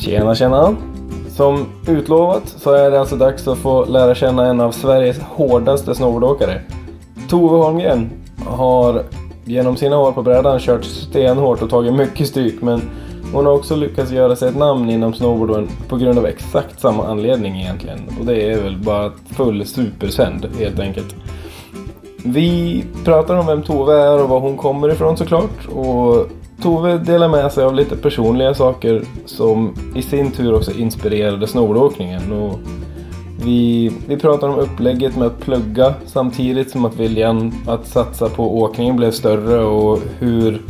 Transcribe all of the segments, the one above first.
Tjena tjena! Som utlovat så är det alltså dags att få lära känna en av Sveriges hårdaste snowboardåkare. Tove Holmgren har genom sina år på brädan kört stenhårt och tagit mycket stryk men hon har också lyckats göra sig ett namn inom snowboarden på grund av exakt samma anledning egentligen. Och det är väl bara full supersänd helt enkelt. Vi pratar om vem Tove är och var hon kommer ifrån såklart. Och Tove delar med sig av lite personliga saker som i sin tur också inspirerade snowboardåkningen. Och vi, vi pratar om upplägget med att plugga samtidigt som att viljan att satsa på åkningen blev större och hur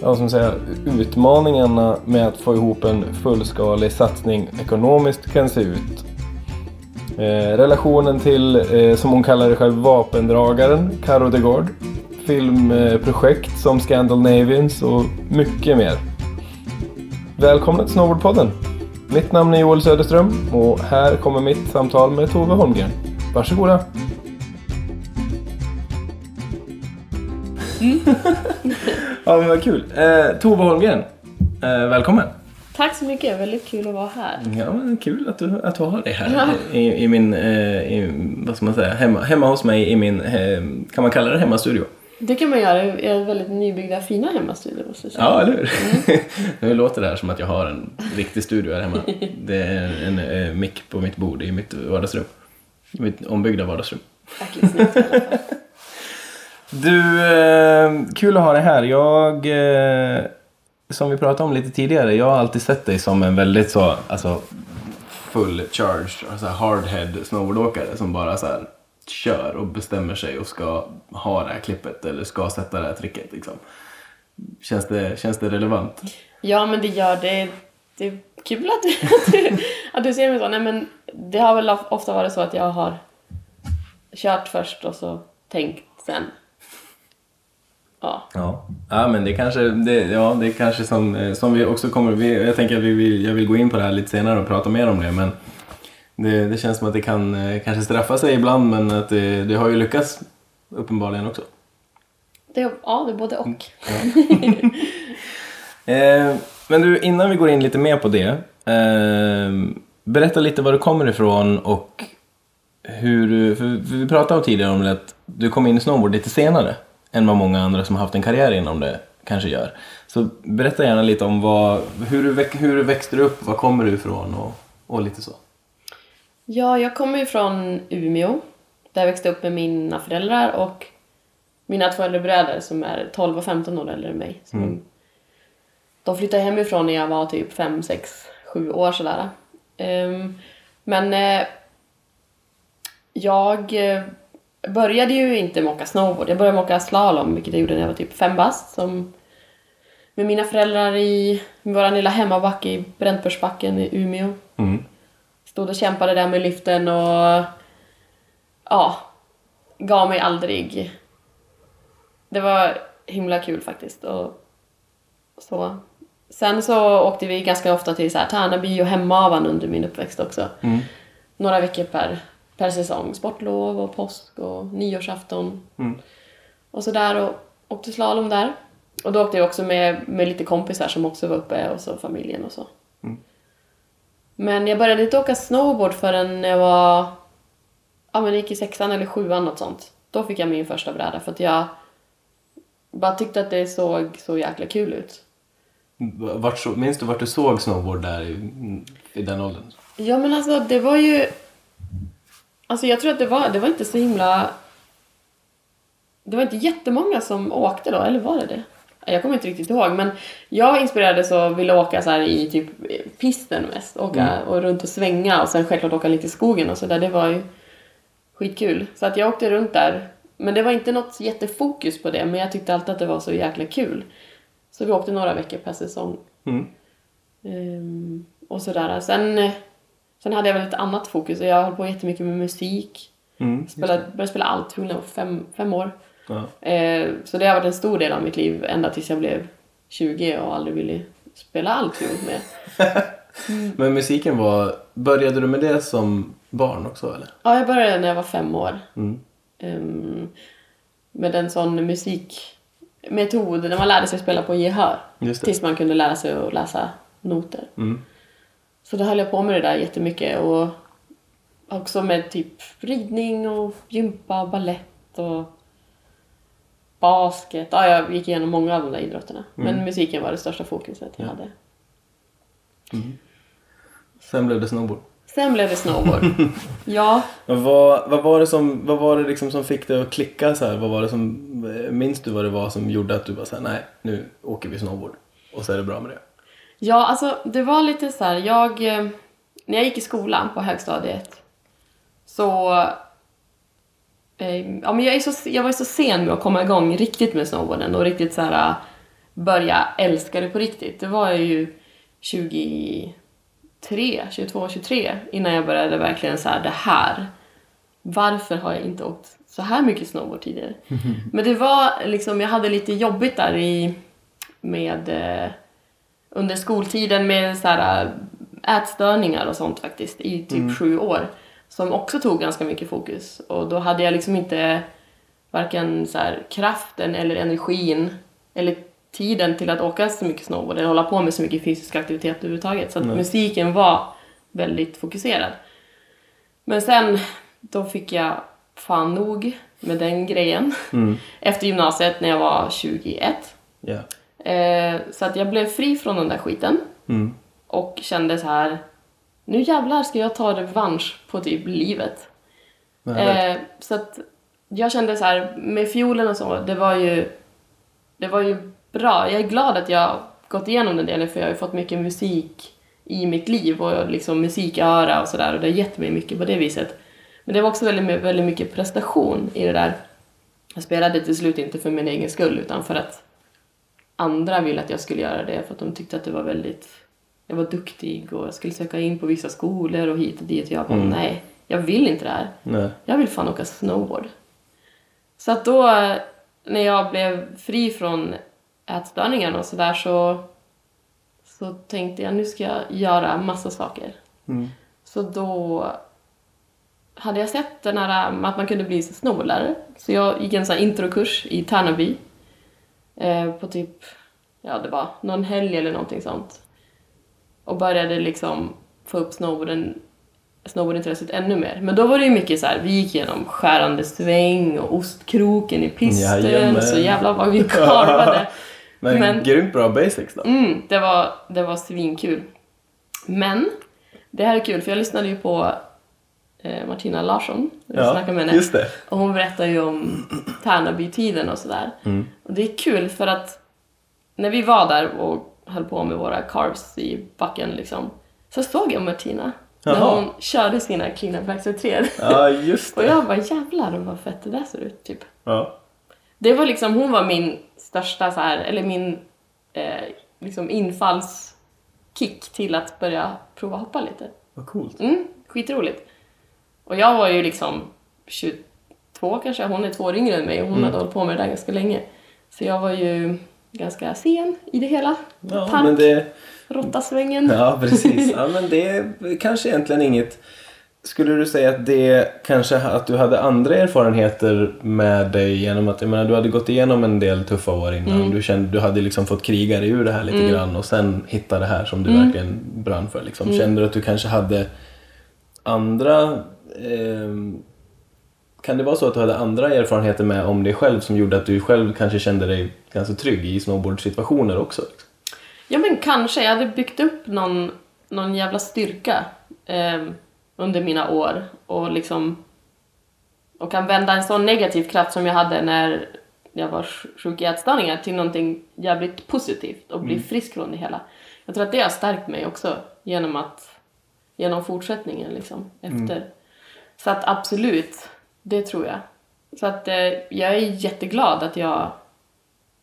ja, som säga, utmaningarna med att få ihop en fullskalig satsning ekonomiskt kan se ut. Eh, relationen till, eh, som hon kallar det själv, vapendragaren Caro de Gard. Filmprojekt som Scandinavians och mycket mer. Välkomna till Snowboardpodden! Mitt namn är Joel Söderström och här kommer mitt samtal med Tove Holmgren. Varsågoda! ja men vad kul! Eh, Tove Holmgren, eh, välkommen! Tack så mycket, väldigt kul att vara här. Ja, men kul att du, att du har dig här i, i min, eh, i, vad ska man säga, hemma, hemma hos mig i min, eh, kan man kalla det hemmastudio? Det kan man göra i en väldigt nybyggda fina hemmastudio måste jag säga. Ja, eller hur? nu låter det här som att jag har en riktig studio här hemma. Det är en, en eh, mick på mitt bord i mitt vardagsrum. I mitt ombyggda vardagsrum. Alla fall. Du, eh, kul att ha dig här. Jag, eh, som vi pratade om lite tidigare, jag har alltid sett dig som en väldigt så, alltså full charge, alltså hardhead snowboardåkare som bara så här kör och bestämmer sig och ska ha det här klippet eller ska sätta det här tricket liksom. Känns det, känns det relevant? Ja, men det gör det. Det är kul att du, att du, att du ser mig så. Nej, men det har väl ofta varit så att jag har kört först och så tänkt sen. Ja. Ja, ja men det kanske, det, ja, det kanske som, eh, som vi också kommer, vi, jag tänker att vi vill, jag vill gå in på det här lite senare och prata mer om det men det, det känns som att det kan eh, kanske straffa sig ibland men att det, det har ju lyckats uppenbarligen också. Det, ja, det är både och. Eh, men du, innan vi går in lite mer på det. Eh, berätta lite var du kommer ifrån och hur du, för vi pratade om tidigare om det att du kom in i snowboard lite senare än vad många andra som har haft en karriär inom det kanske gör. Så berätta gärna lite om vad, hur, du, hur du växte upp, var kommer du ifrån och, och lite så. Ja, jag kommer ju från Umeå. Där jag växte upp med mina föräldrar och mina två äldre bröder som är 12 och 15 år äldre än mig. Så de, de flyttade hemifrån när jag var typ 5, 6, 7 år sådär. Ehm, men eh, jag eh, började ju inte med att åka snowboard. Jag började med att åka slalom, vilket jag gjorde när jag var typ fem bast. Som med mina föräldrar i vår lilla hemmabacke i Bräntpursbacken i Umeå. Stod och kämpade där med lyften och ja, gav mig aldrig. Det var himla kul faktiskt. Och så. Sen så åkte vi ganska ofta till så här Tärnaby och Hemavan under min uppväxt också. Mm. Några veckor per, per säsong. Sportlov och påsk och nyårsafton. Mm. Och så där och åkte slalom där. Och då åkte jag också med, med lite kompisar som också var uppe och så familjen och så. Men jag började inte åka snowboard förrän jag var... Ja men jag gick i sexan eller sjuan något sånt. Då fick jag min första bräda för att jag bara tyckte att det såg så jäkla kul ut. Vart så, minns du vart du såg snowboard där i, i den åldern? Ja men alltså det var ju... Alltså jag tror att det var, det var inte så himla... Det var inte jättemånga som åkte då, eller var det det? Jag kommer inte riktigt ihåg men jag inspirerades och ville åka så här i typ pisten mest. Åka och runt och svänga och sen självklart åka lite i skogen och så där. Det var ju skitkul. Så att jag åkte runt där. Men det var inte något jättefokus på det men jag tyckte alltid att det var så jäkla kul. Så vi åkte några veckor per säsong. Mm. Ehm, och sådär. Sen, sen hade jag väl ett annat fokus och jag höll på jättemycket med musik. Mm. Spelade, började spela althorn när jag var fem, fem år. Ja. Eh, så det har varit en stor del av mitt liv ända tills jag blev 20 och aldrig ville spela althorn mer. Men musiken var, började du med det som barn också eller? Ja, jag började när jag var fem år. Mm. Ehm, med en sån musikmetod där man lärde sig spela på gehör. Tills man kunde lära sig att läsa noter. Mm. Så då höll jag på med det där jättemycket och också med typ ridning och gympa, ballett och basket. Ja, jag gick igenom många av de där idrotterna. Men musiken var det största fokuset jag hade. Sen blev det snowboard. Sen blev det snowboard. ja, vad, vad var det, som, vad var det liksom som fick dig att klicka så här? Vad var det som, eh, minns du vad det var som gjorde att du bara såhär, nej nu åker vi snowboard och så är det bra med det? Ja, alltså det var lite så här, jag... eh, När jag gick i skolan på högstadiet så... Eh, ja, men jag, är så, jag var så sen med att komma igång riktigt med snowboarden och riktigt så här börja älska det på riktigt. Det var ju 23, 22, 23 innan jag började verkligen så här, det här. Varför har jag inte åkt så här mycket snowboard tidigare? Men det var liksom, jag hade lite jobbigt där i med eh, under skoltiden med så här, ätstörningar och sånt faktiskt i typ sju år. Som också tog ganska mycket fokus. Och då hade jag liksom inte varken så här, kraften eller energin eller tiden till att åka så mycket snowboard eller hålla på med så mycket fysisk aktivitet överhuvudtaget. Så att musiken var väldigt fokuserad. Men sen, då fick jag fan nog med den grejen. Efter gymnasiet när jag var 21. Ja. Eh, så att jag blev fri från den där skiten. Mm. Och kände så här. Nu jävlar ska jag ta revansch på typ livet. Eh, så att jag kände så här med fiolen och så. Det var ju. Det var ju bra. Jag är glad att jag gått igenom den delen för jag har ju fått mycket musik i mitt liv och liksom musiköra och sådär och det har gett mig mycket på det viset. Men det var också väldigt, väldigt mycket prestation i det där. Jag spelade till slut inte för min egen skull utan för att andra ville att jag skulle göra det för att de tyckte att det var väldigt... Jag var duktig och jag skulle söka in på vissa skolor och hit och dit och jag bara nej, jag vill inte det här. Nej. Jag vill fan åka snowboard. Så att då när jag blev fri från ätstörningarna och sådär så, så tänkte jag nu ska jag göra massa saker. Mm. Så då hade jag sett den här, att man kunde bli snowboardlärare. Så jag gick en sån introkurs i Tärnaby. Eh, på typ, ja det var någon helg eller någonting sånt. Och började liksom få upp snowboarden, snowboardintresset ännu mer. Men då var det ju mycket så här, vi gick igenom skärande sväng och ostkroken i pisten. Jajamän. Så jävla vad vi karvade. Men, Men- grymt bra basics då. Mm, det var, det var svinkul. Men, det här är kul för jag lyssnade ju på eh, Martina Larsson. Jag snackade med henne. just det. Och hon berättar ju om Tärnaby-tiden och sådär. Mm. Och det är kul för att när vi var där och höll på med våra carves i backen liksom. Så såg jag Martina. När Jaha. hon körde sina clean up backside 3 Ja, just Och jag bara jävlar vad fett det där ser ut typ. Ja. Det var liksom, hon var min största så här, eller min eh, liksom infallskick till att börja prova hoppa lite. Vad coolt. Mm, skitroligt. Och jag var ju liksom 22 kanske, hon är två år yngre än mig och hon hade hållit på med det där ganska länge. Så jag var ju ganska sen i det hela. Ja, Park, men det... råttasvängen. Ja, precis. Ja, men det är kanske egentligen inget... Skulle du säga att det kanske att du hade andra erfarenheter med dig genom att, jag menar, du hade gått igenom en del tuffa år innan. Du kände, du hade liksom fått kriga dig ur det här lite grann och sen hitta det här som du verkligen brann för. Liksom. Kände du att du kanske hade andra... ehm, kan det vara så att du hade andra erfarenheter med om dig själv som gjorde att du själv kanske kände dig ganska trygg i snowboardsituationer också? Ja men kanske, jag hade byggt upp någon, någon jävla styrka eh, under mina år och liksom och kan vända en sån negativ kraft som jag hade när jag var sj- sjuk i ätstörningar till någonting jävligt positivt och bli frisk från det hela. Jag tror att det har stärkt mig också genom att genom fortsättningen liksom efter. Så att absolut, det tror jag. Så att eh, jag är jätteglad att jag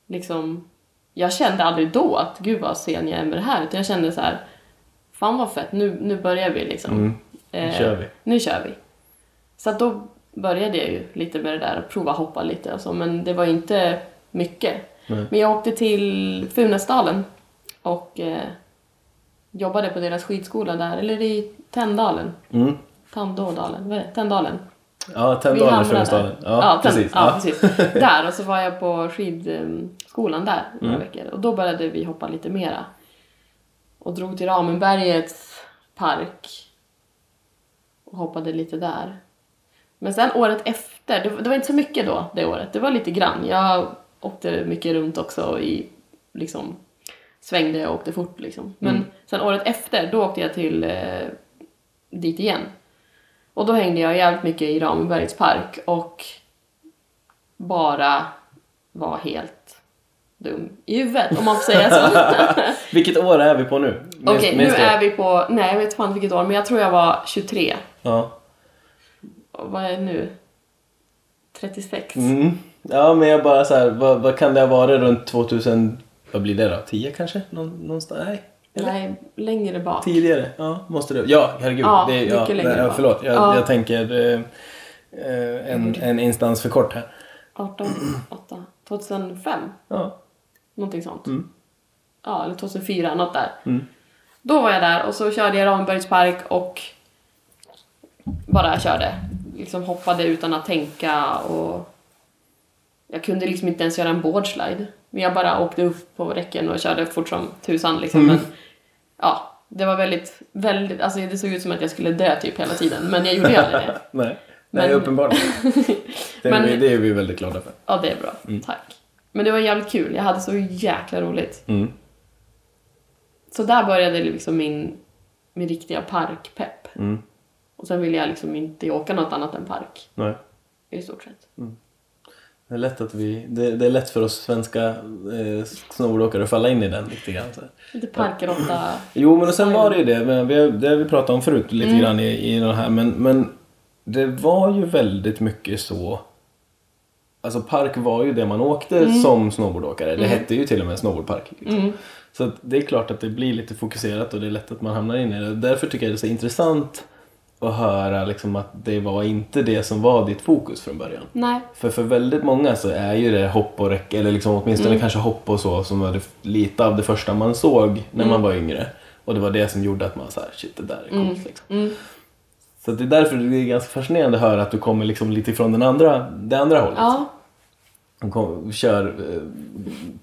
liksom jag kände aldrig då att gud vad sen jag är med det här utan jag kände så här fan vad fett, nu, nu börjar vi liksom. Mm. Eh, Nu kör vi. Nu kör vi. Så att då började jag ju lite med det där och prova hoppa lite och så men det var inte mycket. Nej. Men jag åkte till Funäsdalen och eh, jobbade på deras skidskola där, eller i Tänndalen. Mm. Tandådalen, vad är det? Tänndalen. Ja, där. Ja, Tenn- precis. Ja, Ja. precis. Där, och så var jag på skidskolan där några Mm. veckor. Och då började vi hoppa lite mera. Och drog till Ramenbergets park och hoppade lite där. Men sen året efter, det, det var inte så mycket då det året, det var lite grann. Jag åkte mycket runt också i liksom svängde och åkte fort liksom. Men Mm. sen året efter, då åkte jag till eh, dit igen. Och då hängde jag jävligt mycket i Rambergs park och bara var helt dum i huvudet om man får säga så. Vilket år är vi på nu? Okej, nu minns du? är vi på, nej jag vet fan vilket år, men jag tror jag var 23. Ja. Och vad är det nu? 36? Mm. Ja, men jag bara så här, vad, vad kan det ha varit runt 2000, vad blir det då? 10 kanske? Någon, någonstans? Nej. Eller? Nej, längre bak. Tidigare? Ja, måste det. Ja, herregud. Ja, det, ja, mycket längre ja, bak. Förlåt, jag, Ja. jag tänker eh, eh, en, en instans för kort här. 18, 8, 2005? Ja. Någonting sånt. Mm. Ja, eller 2004, något där. Mm. Då var jag där och så körde jag Rambergs park och bara körde. Liksom hoppade utan att tänka och jag kunde liksom inte ens göra en boardslide. Men jag bara åkte upp på räcken och körde fort som tusan liksom. Mm. Men ja, det var väldigt, väldigt, alltså det såg ut som att jag skulle dö typ hela tiden. Men jag gjorde ju aldrig det. Nej, Nej Men- uppenbarligen. Det, är Men- det är vi väldigt glada för. Ja, det är bra. Tack. Men det var jävligt kul. Jag hade så jäkla roligt. Mm. Så där började liksom min, min riktiga parkpepp. Mm. Och sen ville jag liksom inte åka något annat än park. Nej. I stort sett. Det är lätt, att vi, det, det är lätt för oss svenska eh, snowboardåkare att falla in i den lite grann. Så. Lite parkråtta. Jo, men och sen var det ju det, men vi det vi pratat om förut lite Mm. grann i, i den här, men, men det var ju väldigt mycket så Alltså park var ju det man åkte Mm. som snowboardåkare. Det hette ju till och med snowboardpark. Liksom. Mm. Så det är klart att det blir lite fokuserat och det är lätt att man hamnar in i det. Därför tycker jag det är så intressant att höra liksom att det var inte det som var ditt fokus från början. Nej. För för väldigt många så är ju det hopp och räcka, eller liksom åtminstone Mm. kanske hopp och så, som var det, lite av det första man såg när Mm. man var yngre. Och det var det som gjorde att man sa shit det där är coolt liksom. Mm. Så det är därför det är ganska fascinerande att höra att du kommer liksom lite ifrån den andra, det andra hållet. Ja, kom, kör eh,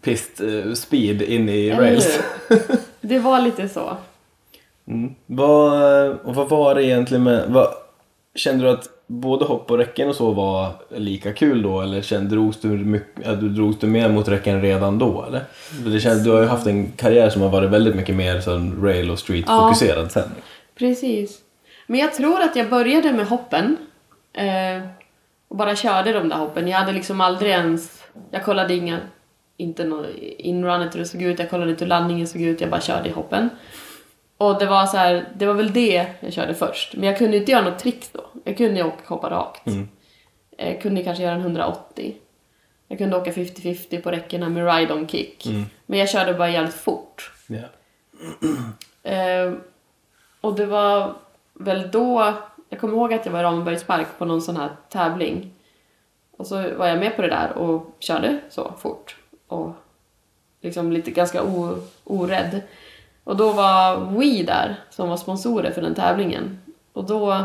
pist eh, speed in i rails. Det var lite så. Mm. Vad, och vad var det egentligen med, vad, kände du att både hopp och räcken och så var lika kul då eller kände, drogs, du mycket, att du drogs du mer mot räcken redan då eller? Det känns, du har ju haft en karriär som har varit väldigt mycket mer som rail och street Ja. fokuserad sen. Precis. Men jag tror att jag började med hoppen. Eh, och bara körde de där hoppen. Jag hade liksom aldrig ens... Jag kollade inga... Inte något inrunet hur det såg ut. Jag kollade inte hur landningen såg ut. Jag bara körde i hoppen. Och det var så här, det var väl det jag körde först. Men jag kunde inte göra något trick då. Jag kunde ju åka hoppa rakt. Mm. Jag kunde kanske göra en 180. Jag kunde åka 50-50 på räckena med ride-on kick. Mm. Men jag körde bara jävligt fort. Ja. Eh, och det var väl då, jag kommer ihåg att jag var i Rambergs park på någon sån här tävling. Och så var jag med på det där och körde så fort. Och liksom lite ganska o, orädd. Och då var We där som var sponsorer för den tävlingen. Och då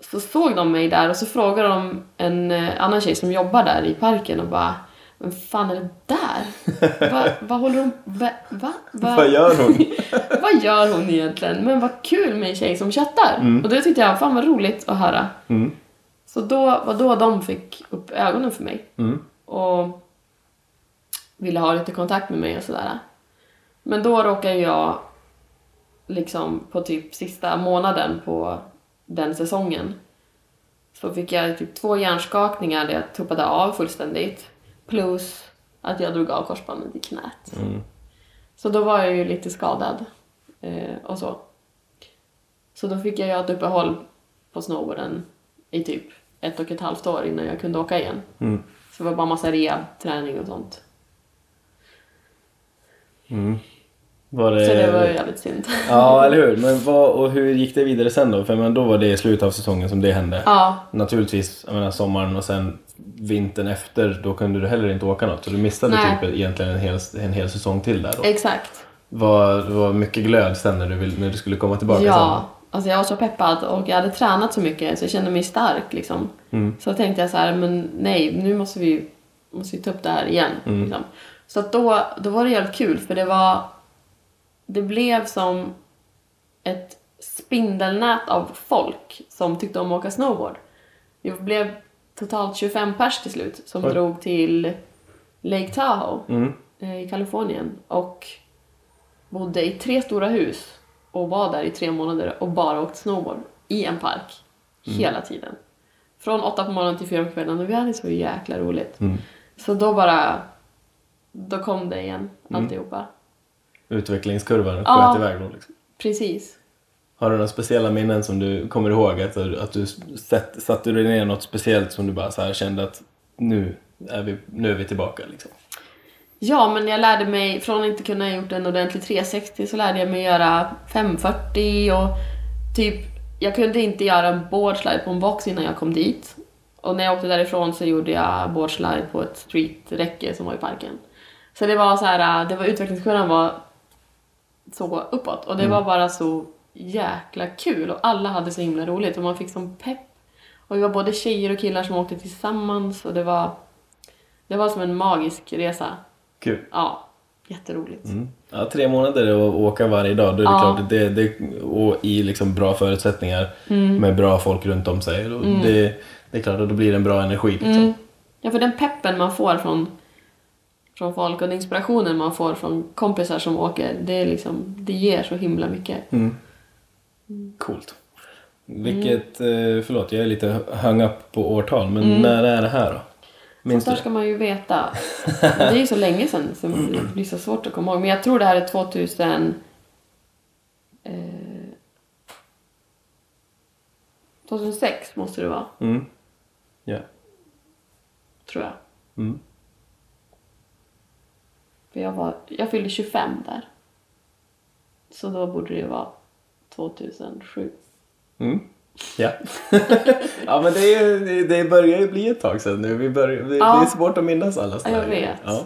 så såg de mig där och så frågade de en eh, annan tjej som jobbar där i parken och bara Vem fan är det där? Va, vad håller hon... Va? va, va? Vad gör hon? vad gör hon egentligen? Men vad kul med en tjej som chattar. Och det tyckte jag fan var roligt att höra. Mm. Så då var då de fick upp ögonen för mig. Mm. Och ville ha lite kontakt med mig och sådär. Men då råkade jag liksom på typ sista månaden på den säsongen så fick jag typ två hjärnskakningar där jag tuppade av fullständigt. Plus att jag drog av korsbandet i knät. Mm. Så då var jag ju lite skadad eh, och så. Så då fick jag göra ett uppehåll på snowboarden i typ ett och ett halvt år innan jag kunde åka igen. Mm. Så det var bara massa rehab-träning och sånt. Mm. Det... Så det var ju jävligt synd. Ja, eller hur? Men vad, och hur gick det vidare sen då? För men då var det i slutet av säsongen som det hände. Ja, Naturligtvis, jag menar sommaren och sen vintern efter, då kunde du heller inte åka något. Så du missade Nej. typ egentligen en hel, en hel säsong till där då. exakt. Var, var mycket glöd sen när du, vill, när du skulle komma tillbaka Ja, alltså jag var så peppad och jag hade tränat så mycket så jag kände mig stark liksom. Mm. Så tänkte jag så här, men nej, nu måste vi, måste vi ta upp det här igen. Mm. Liksom. Så att då, då var det jävligt kul för det var, det blev som ett spindelnät av folk som tyckte om att åka snowboard. Vi blev totalt 25 pers till slut som Oj. drog till Lake Tahoe Mm. eh, i Kalifornien och bodde i tre stora hus och var där i tre månader och bara åkte snowboard i en park hela tiden. Från åtta på morgonen till fyra på kvällen och vi hade så jäkla roligt. Mm. Så då bara, då kom det igen alltihopa. Utvecklingskurvan Ja. sköt iväg då liksom. Precis. Har du några speciella minnen som du kommer ihåg? Att, att du sätt, satte dig ner något speciellt som du bara så här kände att nu är vi, nu är vi tillbaka liksom? Ja, men jag lärde mig, från att inte kunna ha gjort en ordentlig 360 så lärde jag mig göra 540 och typ, jag kunde inte göra en boardslide på en box innan jag kom dit. Och när jag åkte därifrån så gjorde jag boardslide på ett streeträcke som var i parken. Så det var så här, det var utvecklingskurvan var så uppåt och det var bara så jäkla kul och alla hade så himla roligt och man fick som pepp. Och vi var både tjejer och killar som åkte tillsammans och det var, det var som en magisk resa. Kul. Ja, jätteroligt. Mm. Ja, tre månader att åka varje dag, då är det Ja. klart det, det, och i liksom bra förutsättningar med bra folk runt om sig. Då, det, det är klart att då blir det en bra energi. Liksom. Mm. Ja, för den peppen man får från, från folk och den inspirationen man får från kompisar som åker, det, är liksom, det ger så himla mycket. Mm. Coolt. Vilket, eh, förlåt jag är lite hung up på årtal, men när är det här då? Minns Sånt där ska man ju veta. Det är ju så länge sedan så det blir så svårt att komma ihåg. Men jag tror det här är 2000... Eh, 2006 måste det vara, Mm. Ja. tror jag. Mm. För jag, var, jag fyllde 25 där. Så då borde det vara 2007. Mm. Ja. ja men det, är, det- börjar ju bli ett tag sedan nu. Vi börjar, det, Ja. det är svårt att minnas alla såna Ja, jag vet. Ja.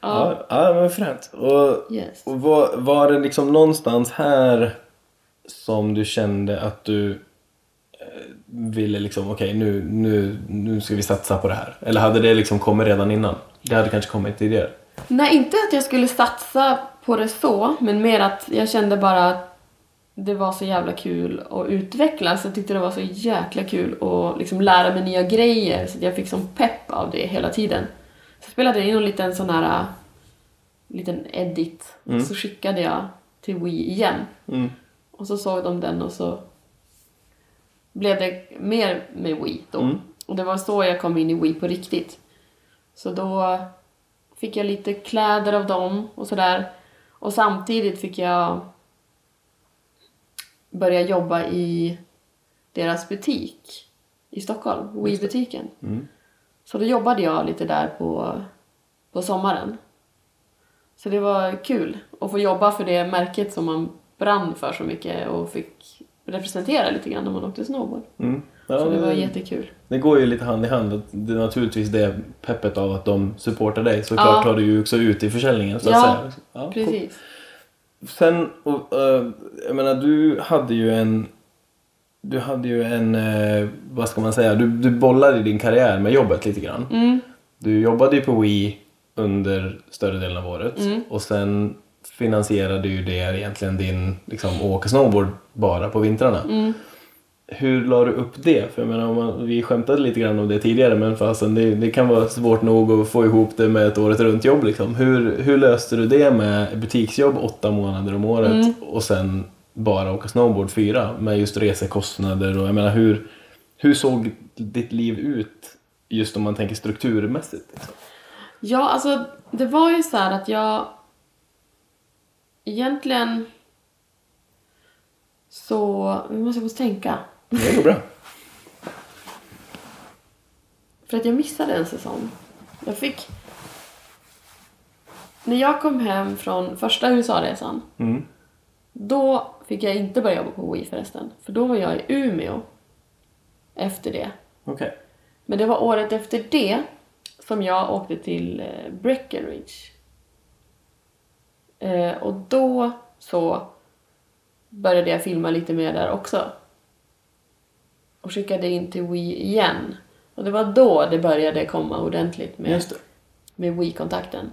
Ja, Ja, men fränt. Och, yes. och var, var det liksom någonstans här som du kände att du eh, ville liksom, okej nu, nu, nu ska vi satsa på det här? Eller hade det liksom kommit redan innan? Det hade kanske kommit tidigare? Nej, inte att jag skulle satsa på det så, men mer att jag kände bara att det var så jävla kul att utvecklas. Jag tyckte det var så jäkla kul att liksom lära mig nya grejer så jag fick som pepp av det hela tiden. Så spelade jag in en liten sån här liten edit och så skickade jag till Wii igen. Mm. Och så såg de den och så blev det mer med Wii då. Mm. Och det var så jag kom in i Wii på riktigt. Så då fick jag lite kläder av dem och sådär. Och samtidigt fick jag börja jobba i deras butik i Stockholm, Wii-butiken. Mm. Så då jobbade jag lite där på, på sommaren. Så det var kul att få jobba för det märket som man brann för så mycket och fick representera lite grann när man åkte snowboard. Mm. Ja, Så det var jättekul. det går ju lite hand i hand. Det är naturligtvis det peppet av att de supportar dig. Såklart Ja. tar du ju också ut i försäljningen så att Ja, säga. Ja, cool. Precis. Sen, och, eh, jag menar du hade ju en du hade ju en, eh, vad ska man säga, du, du bollade i din karriär med jobbet lite grann. Mm. Du jobbade ju på Wii under större delen av året Mm. och sen finansierade ju det egentligen din liksom, åka snowboard bara på vintrarna. Mm. Hur la du upp det? För jag menar, man, vi skämtade lite grann om det tidigare men fastän det, det kan vara svårt nog att få ihop det med ett året runt jobb. Liksom. Hur, hur löste du det med butiksjobb åtta månader om året Mm. och sen bara åka snowboard fyra med just resekostnader och jag menar hur, hur såg ditt liv ut just om man tänker strukturmässigt? Liksom? Ja, alltså det var ju så här att jag egentligen så, nu måste jag få tänka. Det går bra. För att jag missade en säsong. Jag fick... När jag kom hem från första USA-resan, Mm. då fick jag inte börja jobba på Wii förresten. För då var jag i Umeå efter det. Okej. Men det var året efter det som jag åkte till eh, Breckenridge. Eh, och då så började jag filma lite mer där också. Och skickade in till Wii igen. Och det var då det började komma ordentligt med, med Wii-kontakten.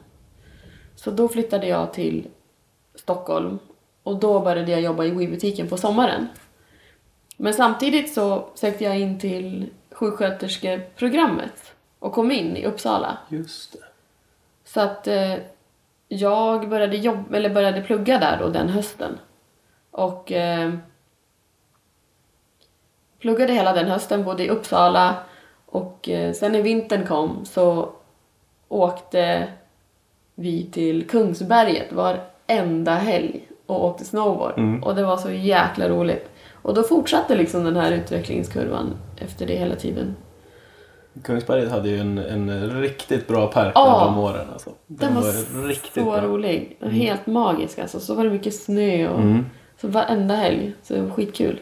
Så då flyttade jag till Stockholm Och då började jag jobba i Wii-butiken på sommaren. Men samtidigt så sökte jag in till sjuksköterskeprogrammet och kom in i Uppsala. Just det. Så att eh, jag började, jobba, eller började plugga där då den hösten. Och eh, pluggade hela den hösten, bodde i Uppsala. Och eh, sen när vintern kom så åkte vi till Kungsberget varenda helg och åkte snowboard. Och det var så jäkla roligt. Och då fortsatte liksom den här utvecklingskurvan efter det hela tiden. Kungsberget hade ju en, en riktigt bra park Ja. de åren. Alltså. Den var, riktigt så bra. rolig. Helt magisk alltså. Så var det mycket snö och Mm. så varenda helg. Så det var skitkul.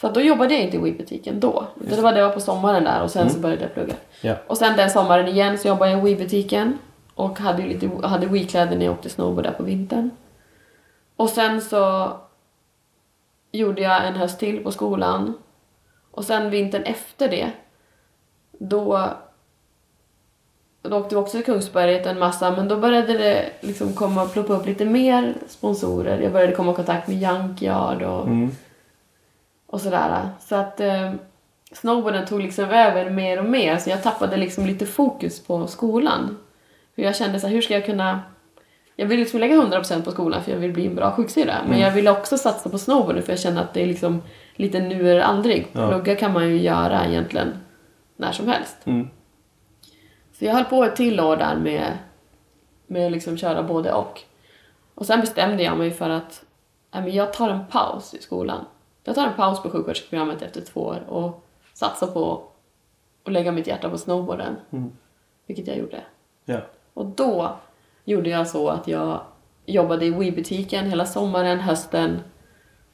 Så då jobbade jag inte i Wii-butiken då. Utan det var det var på sommaren där och sen så började jag plugga. Ja. Och sen den sommaren igen så jobbade jag i Wii-butiken. Och hade, lite, hade Wii-kläder när jag åkte snowboard där på vintern. Och sen så gjorde jag en höst till på skolan. Och sen vintern efter det, då, då åkte vi också till Kungsberget en massa, men då började det liksom komma ploppa upp lite mer sponsorer. Jag började komma i kontakt med Junkyard och, Mm. och sådär. Så att eh, snowboarden tog liksom över mer och mer, så jag tappade liksom lite fokus på skolan. För jag kände så här, hur ska jag kunna... Jag vill liksom lägga 100% på skolan för jag vill bli en bra sjuksyrra. Men jag ville också satsa på snowboarden för jag känner att det är liksom lite nu eller aldrig. Ja. Plugga kan man ju göra egentligen när som helst. Mm. Så jag höll på ett till år där med, med att liksom köra både och. Och sen bestämde jag mig för att jag tar en paus i skolan. Jag tar en paus på sjuksköterskeprogrammet efter två år och satsar på att lägga mitt hjärta på snowboarden. Mm. Vilket jag gjorde. Ja. Och då gjorde jag så att jag jobbade i Wii-butiken hela sommaren, hösten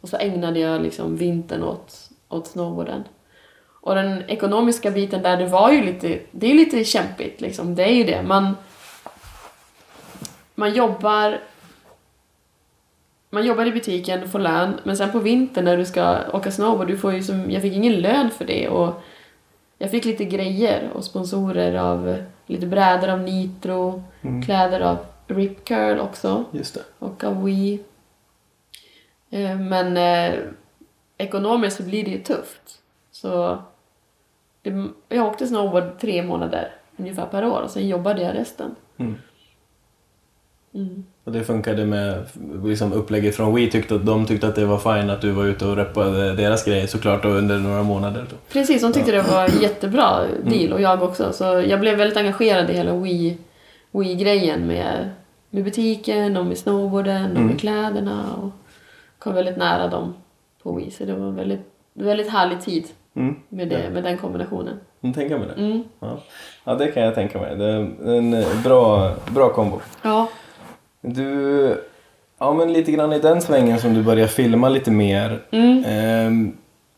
och så ägnade jag liksom vintern åt, åt snowboarden. Och den ekonomiska biten där, det var ju lite, det är lite kämpigt liksom, det är ju det. Man, man jobbar man jobbar i butiken, får lön, men sen på vintern när du ska åka snowboard, du får ju som, jag fick ingen lön för det och jag fick lite grejer och sponsorer av lite brädor av Nitro, kläder av Rip Curl också och av Wii. Eh, Men eh, ekonomiskt så blir det ju tufft. Så det, jag åkte snowboard tre månader ungefär per år och sen jobbade jag resten. Mm. Mm. Och det funkade med liksom upplägget från Wii tyckte att de tyckte att det var fine att du var ute och reppade deras grejer såklart då under några månader. Då. Precis, de tyckte det var jättebra deal och jag också. Så jag blev väldigt engagerad i hela Wii, Wii-grejen med, med butiken och med snowboarden och med kläderna och kom väldigt nära dem på Wii. Så det var en väldigt, väldigt härlig tid Mm. med, det, med den kombinationen. Kan du tänka mig det? Mm. Ja. ja, det kan jag tänka mig. Det är en eh, bra, bra kombo. Ja. Du, ja men lite grann i den svängen som du börjar filma lite mer. Mm. ehm,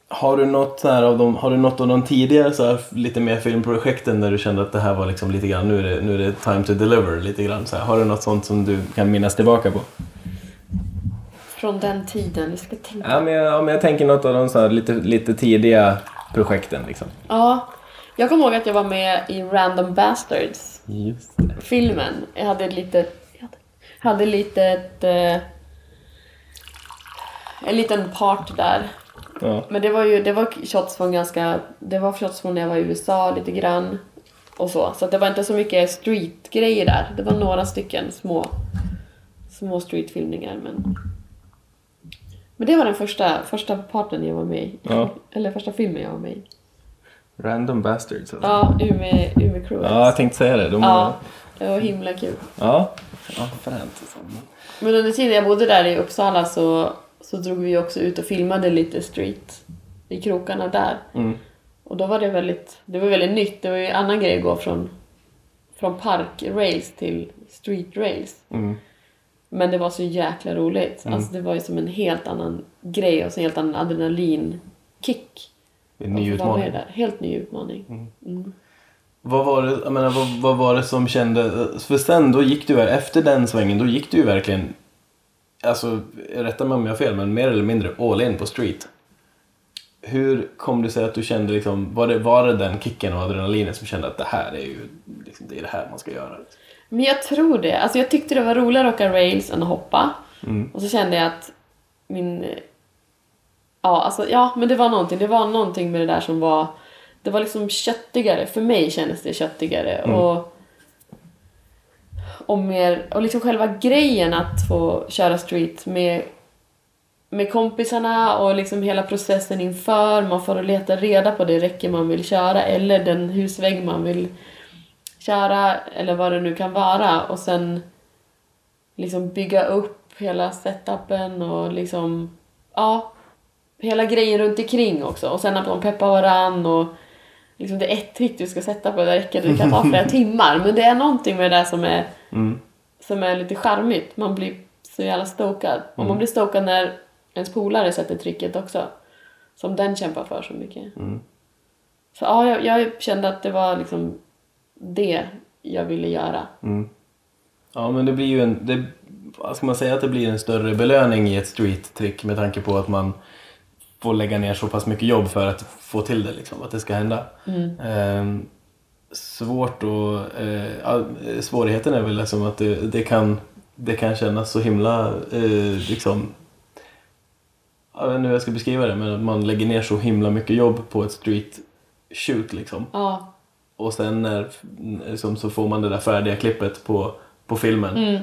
har, du något så av de, har du något av de tidigare så här, lite mer filmprojekten där du kände att det här var liksom lite grann, nu är det, nu är det time to deliver lite grann så här. Har du något sånt som du kan minnas tillbaka på? Från den tiden, jag ska tänka. Ja men jag, ja, men jag tänker något av de så här, lite, lite tidiga projekten liksom. Ja. Jag kommer ihåg att jag var med i Random Bastards filmen. Jag hade ett litet... Jag hade, litet... Eh, en liten part där. Ja. Men det var ju det var shots från ganska... Det var shots från när jag var i USA lite grann. Och så. Så det var inte så mycket street-grejer där. Det var några stycken små, små streetfilmningar. Men, men det var den första, första parten jag var med i. Ja. Eller första filmen jag var med i. Random bastards alltså. Ja, Umeå, Umeå Crew. Ja, jag tänkte säga det. De Ja, det var himla kul. Ja. Ja, fränt. alltså. Men under tiden jag bodde där i Uppsala så, så drog vi också ut och filmade lite street i krokarna där. Mm. Och då var det väldigt, det var väldigt nytt. Det var ju en annan grej att gå från, från park-rails till street-rails. Mm. Men det var så jäkla roligt. Alltså det var ju som en helt annan grej och en helt annan adrenalinkick. En ny med utmaning. där. Helt ny utmaning. Mm. Vad var det, jag menar, vad, vad var det som kände... För sen då gick du, efter den svängen, då gick du ju verkligen... Alltså, rätta mig om jag har fel, men mer eller mindre all in på street. Hur kom det sig att du kände liksom, var det, var det den kicken och adrenalinet som kände att det här är ju, liksom, det är det här man ska göra? Men jag tror det. Alltså jag tyckte det var roligare att åka rails än att hoppa. Mm. Och så kände jag att min... Ja, alltså, ja, men det var någonting. Det var någonting med det där som var... Det var liksom köttigare. För mig kändes det köttigare. Mm. Och, och, mer, och liksom själva grejen att få köra street med, med kompisarna och liksom hela processen inför. Man får leta reda på det räcke man vill köra eller den husvägg man vill köra eller vad det nu kan vara. Och sen liksom bygga upp hela setupen och liksom, ja, hela grejen runt omkring också. Och sen att man peppar varann och liksom det är ett trick du ska sätta på det räcket, det kan ta flera timmar. Men det är någonting med det där som är, Mm. som är lite charmigt. Man blir så jävla stokad. Och man blir stokad när ens polare sätter tricket också. Som den kämpar för så mycket. Mm. Så ja, jag, jag kände att det var liksom det jag ville göra. Mm. Ja, men det blir ju en... Det, ska man säga att det blir en större belöning i ett street-trick med tanke på att man får lägga ner så pass mycket jobb för att få till det, liksom, att det ska hända. Ehm, svårt och... Eh, svårigheten är väl liksom att det, det, kan, det kan kännas så himla... Eh, liksom, jag vet inte hur jag ska beskriva det, men att man lägger ner så himla mycket jobb på ett street shoot liksom. Ja, Och sen när, liksom, så får man det där färdiga klippet på, på filmen. Mm.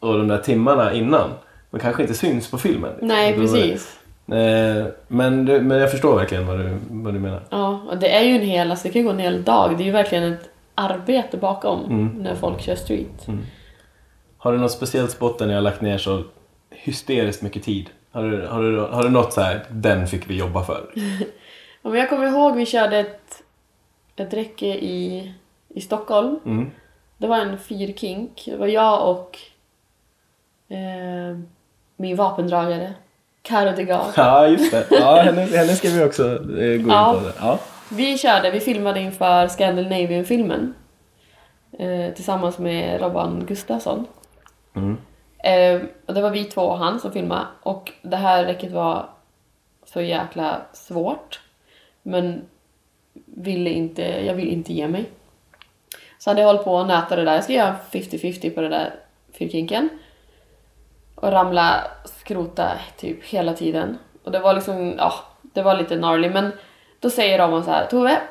Och de där timmarna innan, de kanske inte syns på filmen. nej precis. Eh, men, du- men jag förstår verkligen vad du, vad du menar. Ja, och det är ju en hel, alltså det kan gå en hel dag. Det är ju verkligen ett arbete bakom Mm. när folk kör street. Har du något speciellt spot där ni har lagt ner så hysteriskt mycket tid? Har du, har du, har du något så här, den fick vi jobba för? Ja, men jag kommer ihåg vi körde ett, ett räcke i, i Stockholm. Mm. Det var en fyrkink. Det var jag och eh, min vapendragare, Caro de Gaulle. Ja, just det. Ja, henne, henne ska vi också eh, gå in Ja. på. Det. Ja. Vi körde, vi filmade inför Scandinavian-filmen. Eh, tillsammans med Robban Gustafsson. Mm. Eh, och det var vi två och han som filmade. Och det här räcket var så jäkla svårt. Men ville inte, jag ville inte ge mig. Så hade jag hållit på och nätat det där. Jag ska göra 50-50 på det där fyrkinken. Och ramla, skrota typ hela tiden. Och det var liksom, ja, det var lite gnarly. Men då säger de så här, Tove,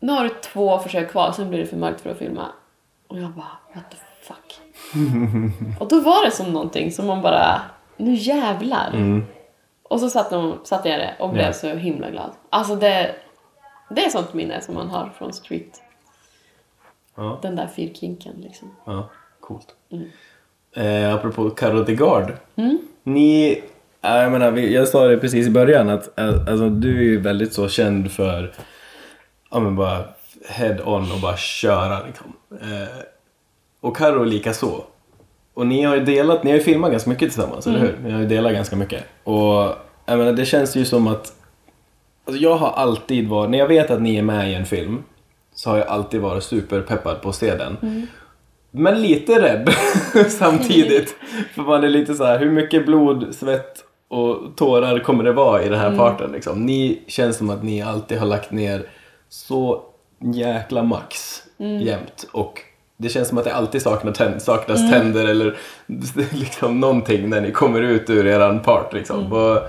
nu har du två försök kvar, sen blir det för mörkt för att filma. Och jag bara, what the och då var det som någonting som man bara, nu jävlar. Mm. Och så satt de, satte jag det och blev Ja. så himla glad. Alltså det, det är sånt minne som man har från street. Ja. Den där fyrkinken liksom. Ja, coolt. Mm. Eh, apropå Caro de Gard. Mm. Ni, ja, jag menar, jag sa det precis i början att eh, alltså, du är ju väldigt så känd för ja men bara head on och bara köra liksom. Eh, och Caro lika så. Och ni har ju delat, ni har ju filmat ganska mycket tillsammans, eller hur? Ni har ju delat ganska mycket. Och jag menar, det känns ju som att Alltså jag har alltid varit, när jag vet att ni är med i en film så har jag alltid varit superpeppad på att se den. Men lite rädd samtidigt. För man är lite så här, hur mycket blod, svett och tårar kommer det vara i den här parten liksom? Ni känns som att ni alltid har lagt ner så jäkla max jämt. Och det känns som att det alltid saknar tänd, saknas tänder eller liksom någonting när ni kommer ut ur eran part liksom. Vad,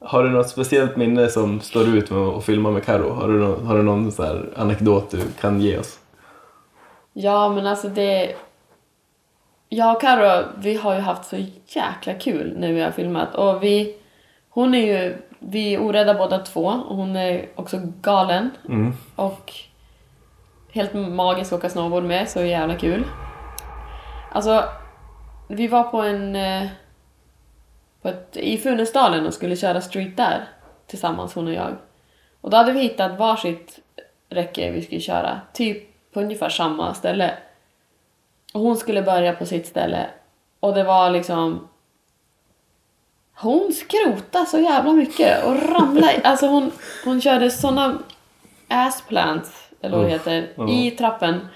har du något speciellt minne som står ut med att filma med Karo? Har du, nå- har du någon så här anekdot du kan ge oss? Ja, men alltså det... Jag och Karo, vi har ju haft så jäkla kul när vi har filmat. Och vi... Hon är ju... Vi är orädda båda två. Och hon är också galen. Mm. Och helt magisk att åka snowboard med, så jävla kul. Alltså, vi var på en... eh, På ett, I Funäsdalen och skulle köra street där tillsammans, hon och jag. Och då hade vi hittat varsitt räcke vi skulle köra, typ på ungefär samma ställe. Och hon skulle börja på sitt ställe. Och det var liksom... Hon skrotade så jävla mycket och ramlade. Alltså hon, hon körde såna assplants, eller vad det heter, i trappen.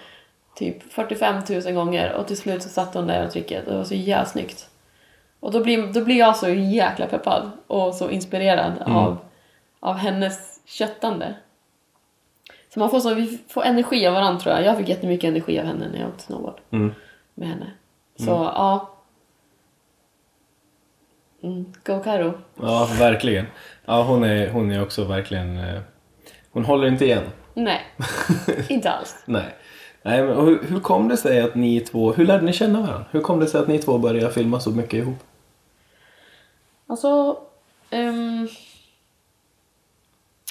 Typ 45 000 gånger och till slut så satt hon där och tricket. Det var så jävla snyggt. Och då blir, då blir jag så jäkla peppad och så inspirerad av, av hennes köttande. Så man får, så, vi får energi av varandra tror jag. Jag fick jättemycket energi av henne när jag åkte snowboard Mm. med henne. Så ja. Mm. Go Karo. Ja, verkligen. Ja, hon är, hon är också verkligen... eh, Hon håller inte igen. Nej, inte alls. Nej. Nej men, hur, hur kom det sig att ni två... Hur lärde ni känna varandra? Hur kom det sig att ni två började filma så mycket ihop? Alltså, ehm,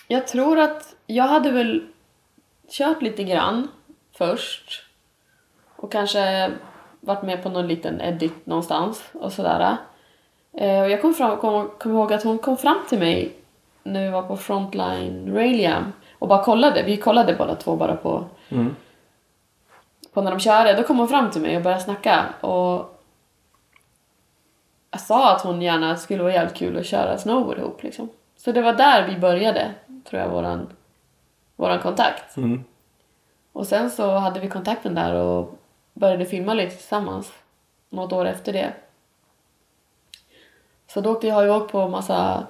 jag tror att jag hade väl kört lite grann först och kanske varit med på någon liten edit någonstans och sådär. Eh, och jag kom, fram, kom, kom ihåg att hon kom fram till mig när vi var på Frontline Ralium och bara kollade. Vi kollade båda två bara på, Mm. på när de körde. Då kom hon fram till mig och började snacka och jag sa att hon gärna skulle vara jävligt kul att köra snowboard ihop liksom. Så det var där vi började, tror jag, våran, våran kontakt. Mm. Och sen så hade vi kontakten där och började filma lite tillsammans. Något år efter det. Så då åkte jag, har jag åkt på massa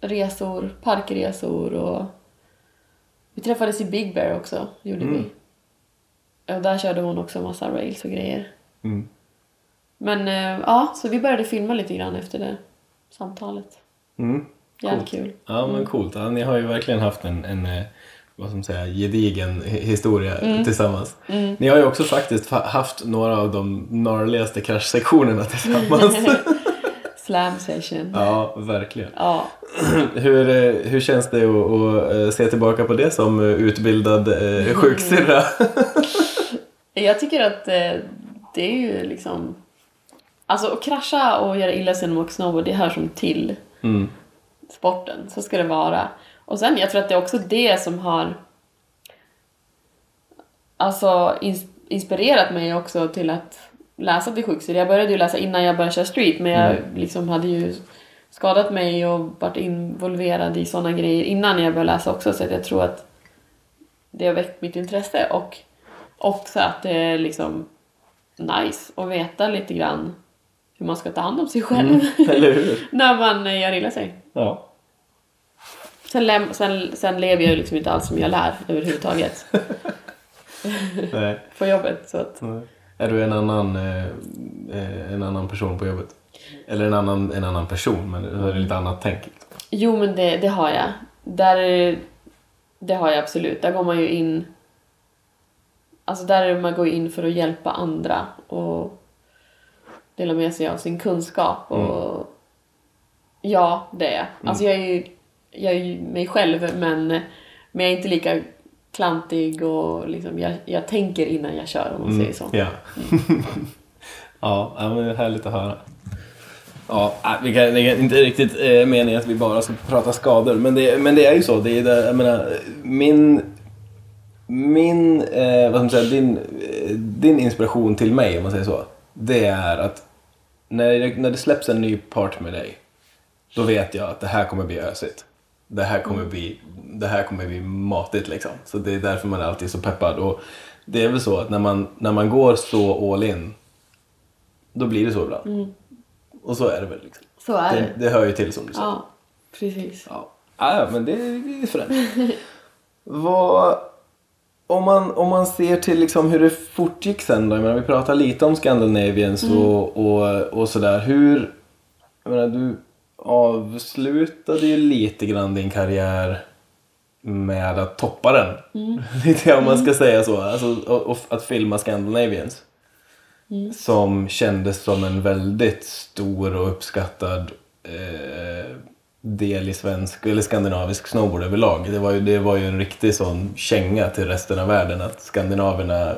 resor, parkresor och vi träffades i Big Bear också, gjorde Mm. vi. Och där körde hon också massa rails och grejer. Mm. Men eh, ja, så vi började filma lite grann efter det samtalet. Mm. Jävligt kul. Ja, men coolt. Ja, ni har ju verkligen haft en, en eh, vad ska man säga, gedigen hi- historia tillsammans. Ni har ju också faktiskt fa- haft några av de gnarligaste kraschsektionerna tillsammans. Slam session. ja, verkligen. Ja. Hur, eh, hur känns det att, att eh, se tillbaka på det som eh, utbildad eh, sjuksyrra? Jag tycker att eh, det är ju liksom... Alltså att krascha och göra illa sig man åker snowboard, det hör som till Mm. sporten. Så ska det vara. Och sen, jag tror att det är också det som har alltså ins- inspirerat mig också till att läsa till sjuksyra. Jag började ju läsa innan jag började köra street, men jag liksom hade ju skadat mig och varit involverad i sådana grejer innan jag började läsa också. Så att jag tror att det har väckt mitt intresse och också att det är liksom nice att veta lite grann hur man ska ta hand om sig själv hur? när man gör illa sig. Ja. Sen, sen, sen lever jag ju liksom inte alls som jag lär överhuvudtaget Nej. på jobbet. Så att, Nej. Är du en annan, eh, eh, en annan person på jobbet? Eller en annan, en annan person, men du har lite annat tänk. jo, men det, det har jag. Där, är- det har jag absolut. Där går man ju in... Alltså där är man går in för att hjälpa andra och dela med sig av sin kunskap. Och Ja, det är jag. Alltså jag är ju, jag är mig själv men, men jag är inte lika klantig och liksom, jag, jag tänker innan jag kör om man säger så. Ja. ja, ja, men det är härligt att höra. Ja, äh, vi kan, det är inte riktigt eh, meningen att vi bara ska prata skador, men det, men det är ju så. Det är det, jag menar, min, min eh, vad ska man säga, din, eh, din inspiration till mig, om man säger så, det är att när det, när det släpps en ny part med dig, då vet jag att det här kommer bli ösigt. Det här kommer bli, det här kommer bli matigt liksom. Så det är därför man är alltid så peppad. Och det är väl så att när man, när man går så all in, då blir det så ibland. Och så är det väl liksom. Så är Det, det. det hör ju till som du sa. Ja, precis. Ja, ja men det är fränt. Vad, om, man, om man ser till liksom hur det fortgick sen då, jag menar, vi pratar lite om Scandinavians och, och, och sådär. Hur, jag menar, du avslutade ju lite grann din karriär med att toppa den. lite om man ska säga så. Alltså, och, och att filma Scandinavians. Som kändes som en väldigt stor och uppskattad eh, del i svensk eller skandinavisk snowboard överlag. Det var, ju, det var ju en riktig sån känga till resten av världen att skandinaverna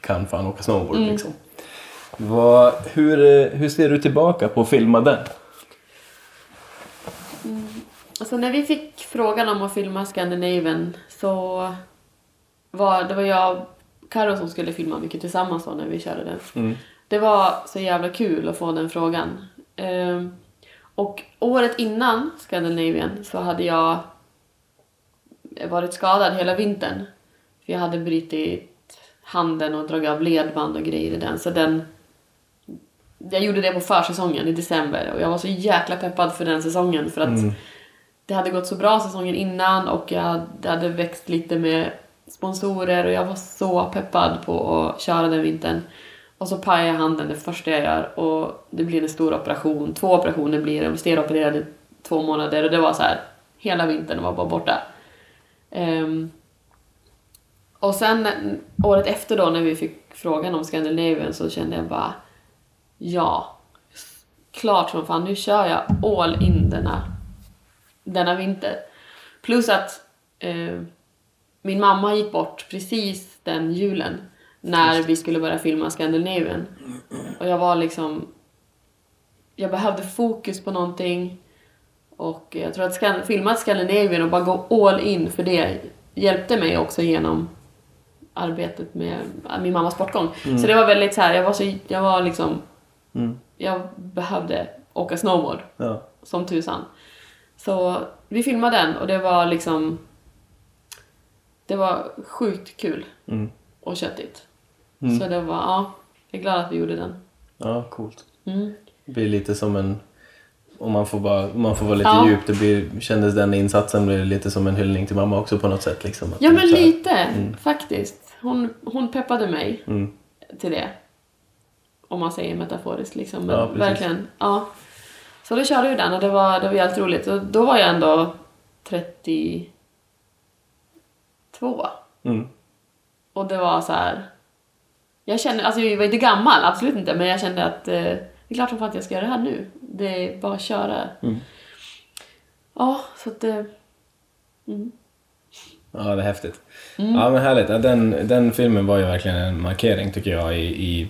kan fan åka snowboard liksom. Vad, hur, eh, hur ser du tillbaka på att filma den? Alltså när vi fick frågan om att filma Scandinavian så var det var jag och Karo som skulle filma mycket tillsammans då när vi körde den. Det var så jävla kul att få den frågan. Ehm, och året innan Scandinavian så hade jag varit skadad hela vintern. För jag hade brutit handen och dragit av ledband och grejer i den. Så den... Jag gjorde det på försäsongen i december och jag var så jäkla peppad för den säsongen för att det hade gått så bra säsongen innan och jag det hade växt lite med sponsorer och jag var så peppad på att köra den vintern. Och så pajar jag handen det första jag gör och det blir en stor operation. Två operationer blir det. Opererad i två månader och det var så här. Hela vintern var bara borta. Ehm, och sen året efter då när vi fick frågan om Scandinavian så kände jag bara ja, klart som fan nu kör jag all in denna, denna vinter. Plus att eh, min mamma gick bort precis den julen när vi skulle börja filma Scandinavian. Och jag var liksom... Jag behövde fokus på någonting. Och jag tror att filma Scandinavian och bara gå all in för det hjälpte mig också genom arbetet med min mammas bortgång. Så det var väldigt så här, jag var så, jag var liksom, Mm. jag behövde åka snowboard Ja. som tusan. Så vi filmade den och det var liksom, det var sjukt kul Mm. och köttigt. Mm. Så det var, ja, jag är glad att vi gjorde den. ja, coolt. Mm. Det blir lite som en... Om man får, bara, man får vara lite Ja. djup, det blir, kändes den insatsen blir lite som en hyllning till mamma också på något sätt. Liksom. Att Ja men här- lite faktiskt. Hon, hon peppade mig Mm. till det. Om man säger metaforiskt liksom. Men Ja, precis. verkligen. Ja. Så då körde vi den och det var, det var jävligt roligt. Och då var jag ändå 32. Mm. Och det var så här. Jag kände, alltså jag var inte gammal, absolut inte, men jag kände att eh, det är klart som fan att jag ska göra det här nu. Det är bara att köra. Mm. Ja, så att det... Mm. Ja, det är häftigt. Ja, men härligt. Ja, den, den filmen var ju verkligen en markering tycker jag i, i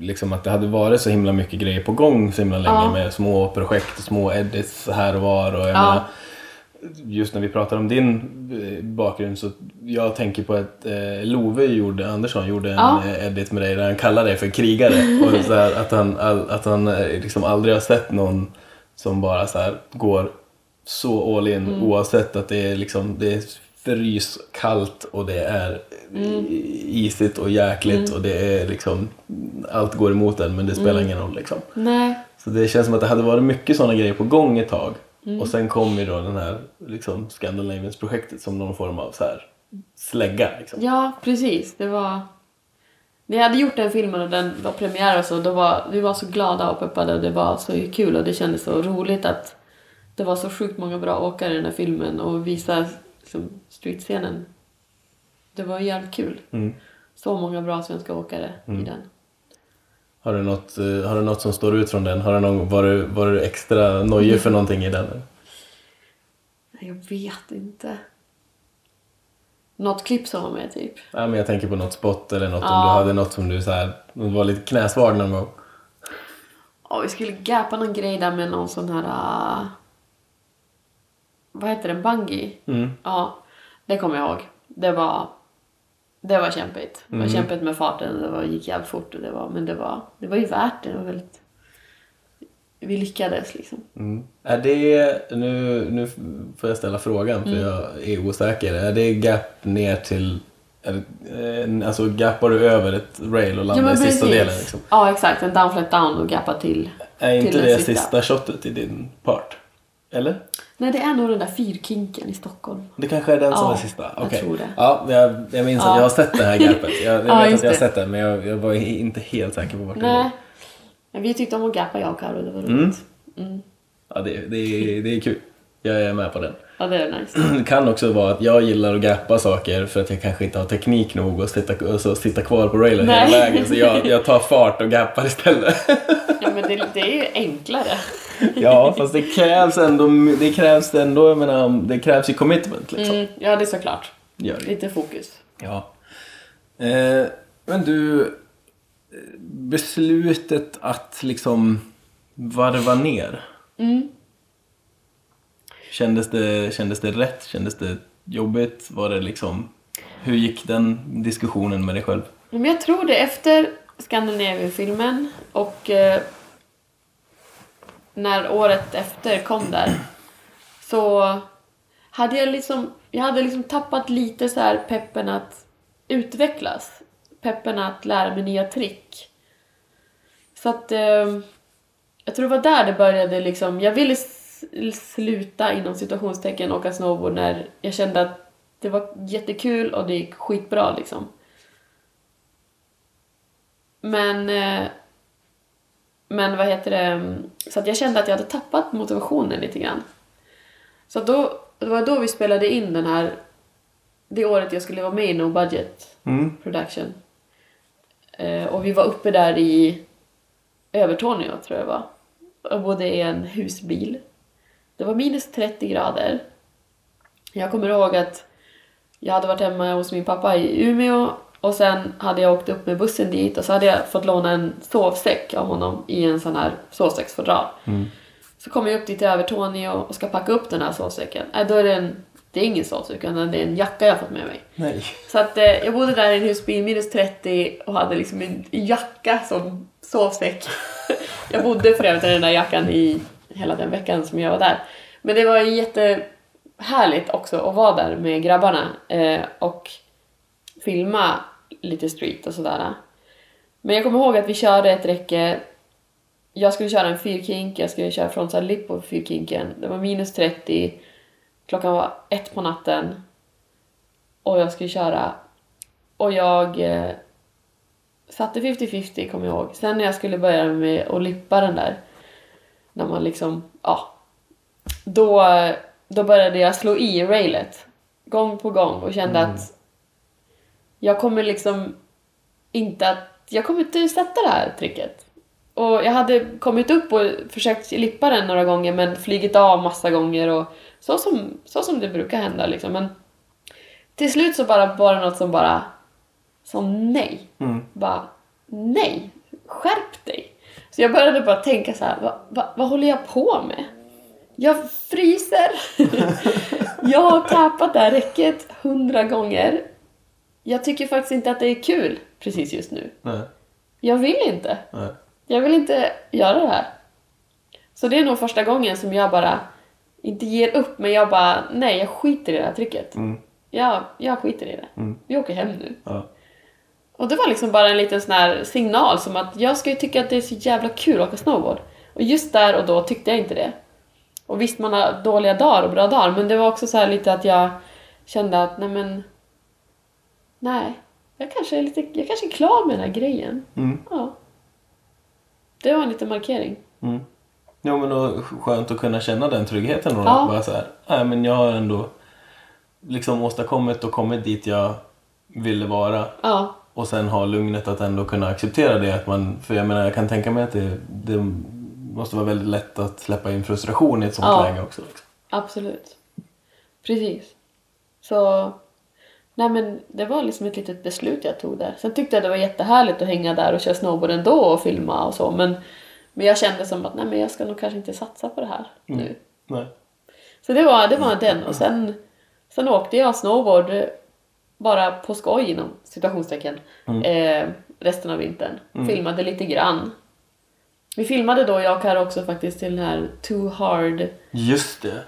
liksom att det hade varit så himla mycket grejer på gång så himla länge Ja. med små projekt och små edits här och var. Och jag Ja. menar, just när vi pratar om din eh, bakgrund så jag tänker på att eh, Love gjorde, Andersson gjorde en Ja. eh, edit med dig där han kallar dig för krigare. och så här, att han, all, att han eh, liksom aldrig har sett någon som bara så här går så all in Mm. oavsett att det är liksom det är frys kallt och det är Mm. isigt och jäkligt och det är liksom allt går emot en men det spelar Mm. ingen roll liksom. Nej. Så det känns som att det hade varit mycket sådana grejer på gång ett tag. Mm. Och sen kom ju då den här liksom Scandinavians-projektet som någon form av så här slägga. Liksom. Ja, precis. Det var... När jag hade gjort den filmen och den var premiär och så, då var vi var så glada och peppade och det var så kul och det kändes så roligt att det var så sjukt många bra åkare i den här filmen och visa liksom, streetscenen. Det var jävligt kul. Mm. Så många bra svenska åkare i den. Har, du något, eh, har du något som står ut från den? Har du någon, var, du, var du extra nojig för någonting i den? Jag vet inte. Något klipp som var med typ. Ja, men jag tänker på något spot eller något om Ja. du hade något som du så här, var lite knäsvag någon gång. Ja, vi skulle gappa någon grej där med någon sån här... ah, vad heter det? Bungee? Mm. Ja, det kommer jag ihåg. Det var, det var kämpigt. Det var kämpigt med farten. Det var, gick jävligt fort. Och det var, men det var, det var ju värt det. det var väldigt, vi lyckades liksom. Mm. Är det, nu, nu får jag ställa frågan för Mm. jag är osäker. Är det gap ner till, det, eh, alltså gappar du över ett rail och landar i sista delen? Liksom? Ja, exakt. En down flat down och gappa till. Är inte till det den sista. shotet i din part? Eller? Nej, det är nog den där fyrkinken i Stockholm. Det kanske är den som Ja, är sista? jag Okej. tror det. Ja, jag, jag minns att Ja. jag har sett det här gapet. Jag, jag Ja, vet att jag har sett det men jag, jag var inte helt säker på vart det låg. Men vi tyckte om att gappa jag och Karo. Det var Mm. roligt. Mm. Ja, det, det, är, det är kul. Jag är med på den. Ja, det är nice. Det kan också vara att jag gillar att gappa saker för att jag kanske inte har teknik nog att sitta, och så sitta kvar på railen hela vägen. Så jag, jag tar fart och gappar istället. Ja, det, det är ju enklare. ja, fast det krävs ändå, det krävs ändå, jag menar, det krävs ju commitment liksom. Mm. Ja, det är såklart. Gör det. Lite fokus. Ja. Eh, men du, beslutet att liksom varva ner. Mm. Kändes det, kändes det rätt? Kändes det jobbigt? Var det liksom, hur gick den diskussionen med dig själv? Men jag tror det efter Scandinavian-filmen och eh, när året efter kom där så hade jag liksom, jag hade liksom tappat lite så här peppen att utvecklas. Peppen att lära mig nya trick. Så att eh, jag tror det var där det började liksom, jag ville sluta inom situationstecken åka snowboard när jag kände att det var jättekul och det gick skitbra liksom. Men, eh, men vad heter det, så att jag kände att jag hade tappat motivationen lite grann. Så då, det var då vi spelade in den här, det året jag skulle vara med i No Budget Mm. Production. Eh, och vi var uppe där i Övertorneå tror jag det var. Och bodde i en husbil. Det var minus 30 grader. Jag kommer ihåg att jag hade varit hemma hos min pappa i Umeå och sen hade jag åkt upp med bussen dit och så hade jag fått låna en sovsäck av honom i en sån här sovsäcksfodral. Så kommer jag upp dit till Övertorneå och ska packa upp den här sovsäcken. Äh, då är det en, det är ingen sovsäck utan det är en jacka jag fått med mig. Nej. Så att eh, jag bodde där i en husbil, minus 30 och hade liksom en jacka som sovsäck. jag bodde för övrigt i den där jackan i hela den veckan som jag var där. Men det var jättehärligt också att vara där med grabbarna eh, och filma lite street och sådär. Men jag kommer ihåg att vi körde ett räcke jag skulle köra en fyrkink, jag skulle köra frontside lip på fyrkinken. Det var minus 30, klockan var ett på natten och jag skulle köra. Och jag eh, satte 50-50 kommer jag ihåg. Sen när jag skulle börja med att lippa den där, när man liksom, ja. Då, då började jag slå i railet gång på gång och kände att jag kommer liksom inte att, jag kommer inte sätta det här tricket. Och jag hade kommit upp och försökt lippa den några gånger men flygit av massa gånger och så som, så som det brukar hända liksom. Men till slut så bara var det något som bara sa nej. Mm. Bara nej, skärp dig. Så jag började bara tänka så här, vad, vad, vad håller jag på med? Jag fryser. jag har tappat det här räcket hundra gånger. Jag tycker faktiskt inte att det är kul precis just nu. Nej. Jag vill inte. Nej. Jag vill inte göra det här. Så det är nog första gången som jag bara, inte ger upp, men jag bara, nej jag skiter i det här tricket. Mm. Jag, jag skiter i det. Mm. Vi åker hem nu. Ja. Och det var liksom bara en liten sån här signal som att jag ska ju tycka att det är så jävla kul att åka snowboard. Och just där och då tyckte jag inte det. Och visst, man har dåliga dagar och bra dagar, men det var också så här lite att jag kände att, nej men... Nej, jag kanske är lite, jag kanske är klar med den här grejen. Mm. Ja. Det var en liten markering. Mm. Jo men då skönt att kunna känna den tryggheten då. Ja. Bara så här, nej men jag har ändå liksom åstadkommit och kommit dit jag ville vara. Ja, Och sen ha lugnet att ändå kunna acceptera det. Att man, för jag menar jag kan tänka mig att det, det måste vara väldigt lätt att släppa in frustration i ett sånt Ja. läge också. Liksom. absolut. Precis. Så, nej men det var liksom ett litet beslut jag tog där. Sen tyckte jag det var jättehärligt att hänga där och köra snowboard ändå och filma och så. Men, men jag kände som att nej men jag ska nog kanske inte satsa på det här nu. Nej. Så det var, det var den. Och sen, sen åkte jag snowboard bara på skoj inom situationstecken eh, resten av vintern. Filmade lite grann. Vi filmade då, jag och Karo också faktiskt till den här Too Hard Just det.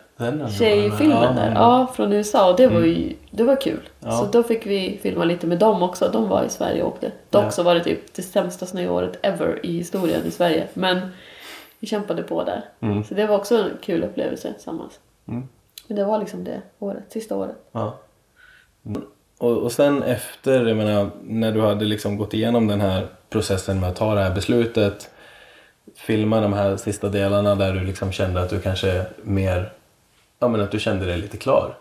Tjejfilmen där. ja. Från USA. Och det var ju det var kul. Ja. Så då fick vi filma lite med dem också. De var i Sverige och åkte. Dock Ja. så var det typ det sämsta snöåret ever i historien i Sverige. Men vi kämpade på där. Mm. Så det var också en kul upplevelse tillsammans. Mm. Men det var liksom det året, sista året. Ja. Mm. Och, och sen efter, jag menar, när du hade liksom gått igenom den här processen med att ta det här beslutet, filma de här sista delarna där du liksom kände att du kanske mer, ja men att du kände dig lite klar.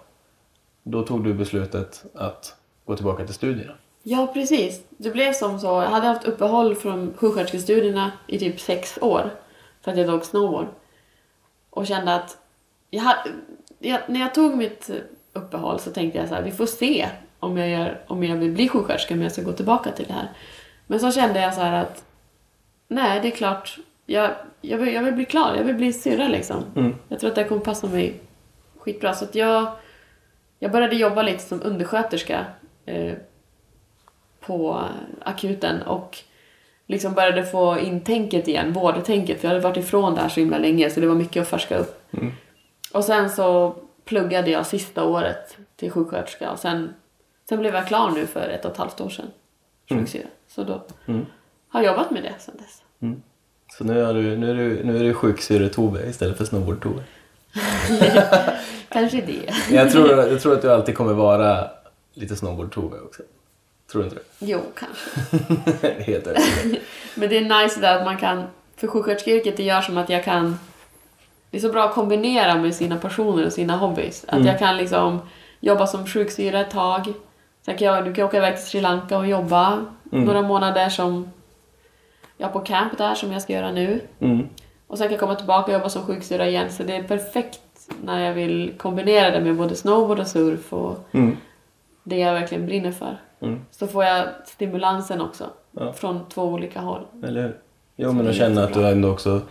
Då tog du beslutet att gå tillbaka till studierna. Ja, precis. Det blev som så. Jag hade haft uppehåll från sjuksköterskestudierna i typ sex år. För att jag tog snowboard. Och kände att... Jag hade, jag, när jag tog mitt uppehåll så tänkte jag så här, vi får se om jag, gör, om jag vill bli sjuksköterska, om jag ska gå tillbaka till det här. Men så kände jag så här att... Nej, det är klart. Jag, jag, vill, jag vill bli klar. Jag vill bli syrra liksom. Mm. Jag tror att det kommer passa mig skitbra. Så att jag, jag började jobba lite som undersköterska. Eh, på akuten och liksom började få in tänket igen, vårdtänket. För jag hade varit ifrån det här så himla länge så det var mycket att färska upp. Mm. Och sen så pluggade jag sista året till sjuksköterska och sen, sen blev jag klar nu för ett och ett halvt år sedan. Sjuksyra. Så då Mm. har jag jobbat med det sen dess. Mm. Så nu är du, nu är du, nu är du sjuksyre-Tove istället för snowboard-Tove. Kanske det. Jag tror, jag tror att du alltid kommer vara lite snowboard-Tove också. Tror du inte det? Jo, kanske. Helt övertygad. Men det är nice där att man kan, för sjuksköterskeyrket det gör som att jag kan, det är så bra att kombinera med sina passioner och sina hobbys. Att Mm. jag kan liksom jobba som sjuksyra ett tag, sen kan jag, du kan åka iväg till Sri Lanka och jobba Mm. några månader som jag på camp där som jag ska göra nu. Mm. Och sen kan jag komma tillbaka och jobba som sjuksyra igen så det är perfekt när jag vill kombinera det med både snowboard och surf och Mm. det jag verkligen brinner för. Mm. Så får jag stimulansen också Ja. från två olika håll. Eller hur? Jo, men att känna att du ändå också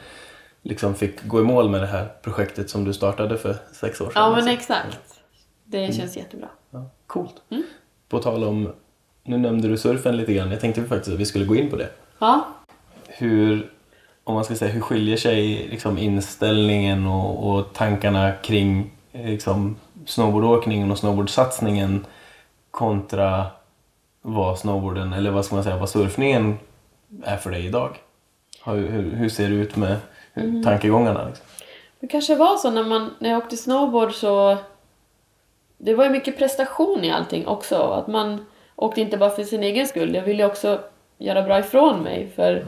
liksom fick gå i mål med det här projektet som du startade för sex år sedan. Ja men alltså. exakt. Det känns jättebra. Ja, coolt. Mm. På tal om, nu nämnde du surfen lite grann. Jag tänkte faktiskt att vi skulle gå in på det. Ja. Hur, om man ska säga, hur skiljer sig liksom inställningen och, och tankarna kring eh, liksom, snowboardåkningen och snowboardsatsningen kontra vad snowboarden, eller vad ska man säga, vad surfningen är för dig idag? Hur, hur, hur ser det ut med hur, tankegångarna? Liksom? Det kanske var så när, man, när jag åkte snowboard så... Det var ju mycket prestation i allting också. Att man åkte inte bara för sin egen skull. Jag ville också göra bra ifrån mig för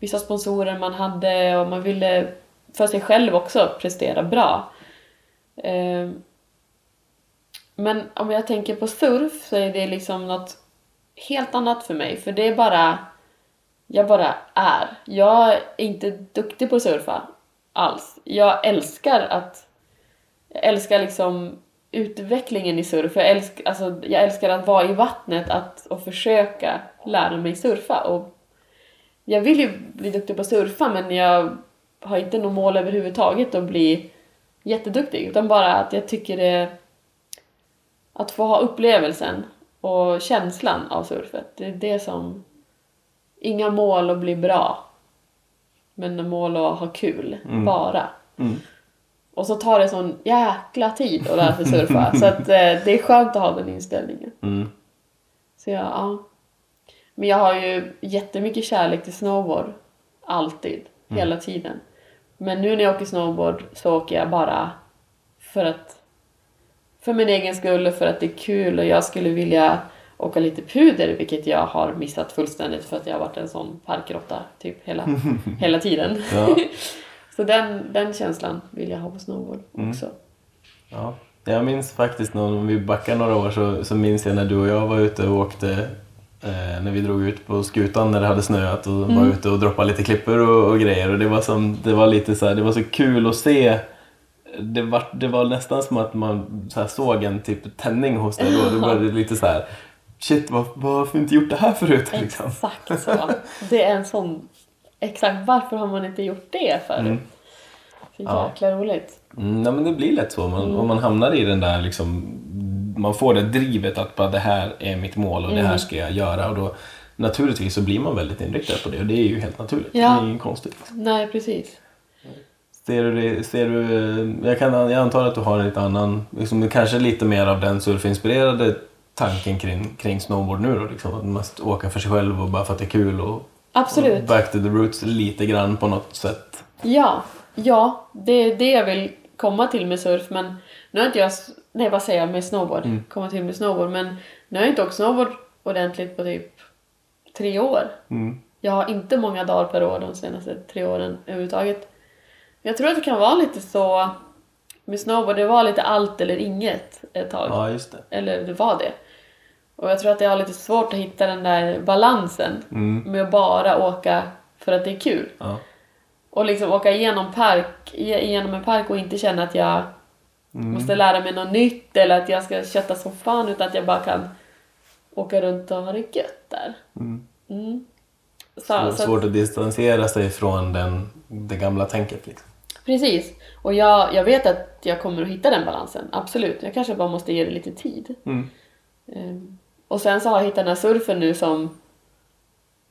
vissa sponsorer man hade och man ville för sig själv också prestera bra. Ehm, men om jag tänker på surf så är det liksom något helt annat för mig. För det är bara... Jag bara är. Jag är inte duktig på att surfa alls. Jag älskar att... Jag älskar liksom utvecklingen i surf. Jag älskar, alltså, jag älskar att vara i vattnet att, och försöka lära mig surfa. Och jag vill ju bli duktig på att surfa men jag har inte något mål överhuvudtaget att bli jätteduktig. Utan bara att jag tycker det... Att få ha upplevelsen och känslan av surfet. Det är det som... Inga mål att bli bra. Men mål att ha kul. Bara. Mm. Och så tar det sån jäkla tid att lära sig surfa. så att eh, det är skönt att ha den inställningen. Mm. Så jag, ja. Men jag har ju jättemycket kärlek till snowboard. Alltid. Hela tiden. Men nu när jag åker snowboard så åker jag bara för att... För min egen skull och för att det är kul och jag skulle vilja åka lite puder vilket jag har missat fullständigt för att jag har varit en sån parkråtta typ hela, hela tiden. Ja. så den, den känslan vill jag ha på snowboard också. Ja. Jag minns faktiskt när om vi backar några år så, så minns jag när du och jag var ute och åkte eh, när vi drog ut på skutan när det hade snöat och var ute och droppade lite klippor och, och grejer och det var, som, det var lite så här, det var så kul att se det var, det var nästan som att man så såg en typ tändning hos dig då. Det var lite så här shit vad, varför har vi inte gjort det här förut liksom? Exakt så. Det är en sån... Exakt, varför har man inte gjort det förut? Så Ja. jäkla roligt. Mm, nej, men det blir lätt så. Man, Om man hamnar i den där liksom, man får det drivet att bara det här är mitt mål och det här ska jag göra. Och då, naturligtvis så blir man väldigt inriktad på det och det är ju helt naturligt. Ja. Det är inget konstigt. Nej, precis. Ser du, det, ser du jag, kan, jag antar att du har en lite annan, liksom, kanske lite mer av den surfinspirerade tanken kring, kring snowboard nu då. Liksom, att man måste åka för sig själv och bara för att det är kul och, och Absolut. back to the roots lite grann på något sätt. Ja, ja, det är det jag vill komma till med surf men nu har inte jag, nej vad säger jag med snowboard, komma till med snowboard men nu har jag inte åkt snowboard ordentligt på typ tre år. Mm. Jag har inte många dagar per år de senaste tre åren överhuvudtaget. Jag tror att det kan vara lite så med snowboard, det var lite allt eller inget ett tag. Ja, just det. Eller det var det. Och jag tror att jag har lite svårt att hitta den där balansen Mm. med att bara åka för att det är kul. Ja. Och liksom åka igenom, park, igenom en park och inte känna att jag måste lära mig något nytt eller att jag ska kötta som fan utan att jag bara kan åka runt och ha det gött där. Mm. Mm. Så, så att, Svårt att distansera sig från den, det gamla tänket. Liksom. precis. Och jag, jag vet att jag kommer att hitta den balansen, absolut. Jag kanske bara måste ge det lite tid. Mm. Ehm, och sen så har jag hittat den här surfen nu som,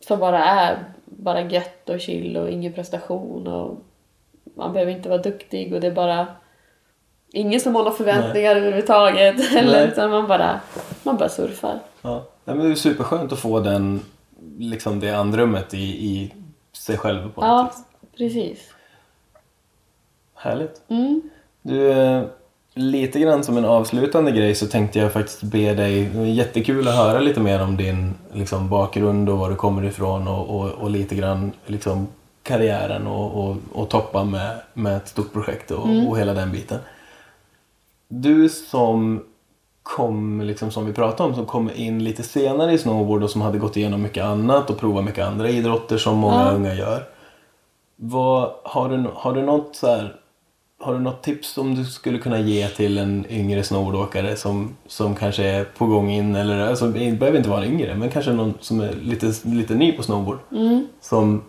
som bara är bara gött och chill och ingen prestation och man behöver inte vara duktig och det är bara ingen som har några förväntningar överhuvudtaget. Eller, Nej. utan man bara, man bara surfar. Ja. Nej, men det är superskönt att få den, liksom det andrummet i, i sig själv på Ja, precis. Härligt. Mm. Du, eh, lite grann som en avslutande grej så tänkte jag faktiskt be dig, det var jättekul att höra lite mer om din liksom, bakgrund och var du kommer ifrån och, och, och lite grann liksom, karriären och, och, och toppa med, med ett stort projekt och, och hela den biten. Du som kom, liksom, som vi pratade om, som kom in lite senare i snowboard och som hade gått igenom mycket annat och provat mycket andra idrotter som många Ja. unga gör. Vad, har, du, har du något så här, har du något tips som du skulle kunna ge till en yngre snowboardåkare som, som kanske är på gång in eller alltså, det behöver inte vara en yngre men kanske någon som är lite, lite ny på snowboard Mm. som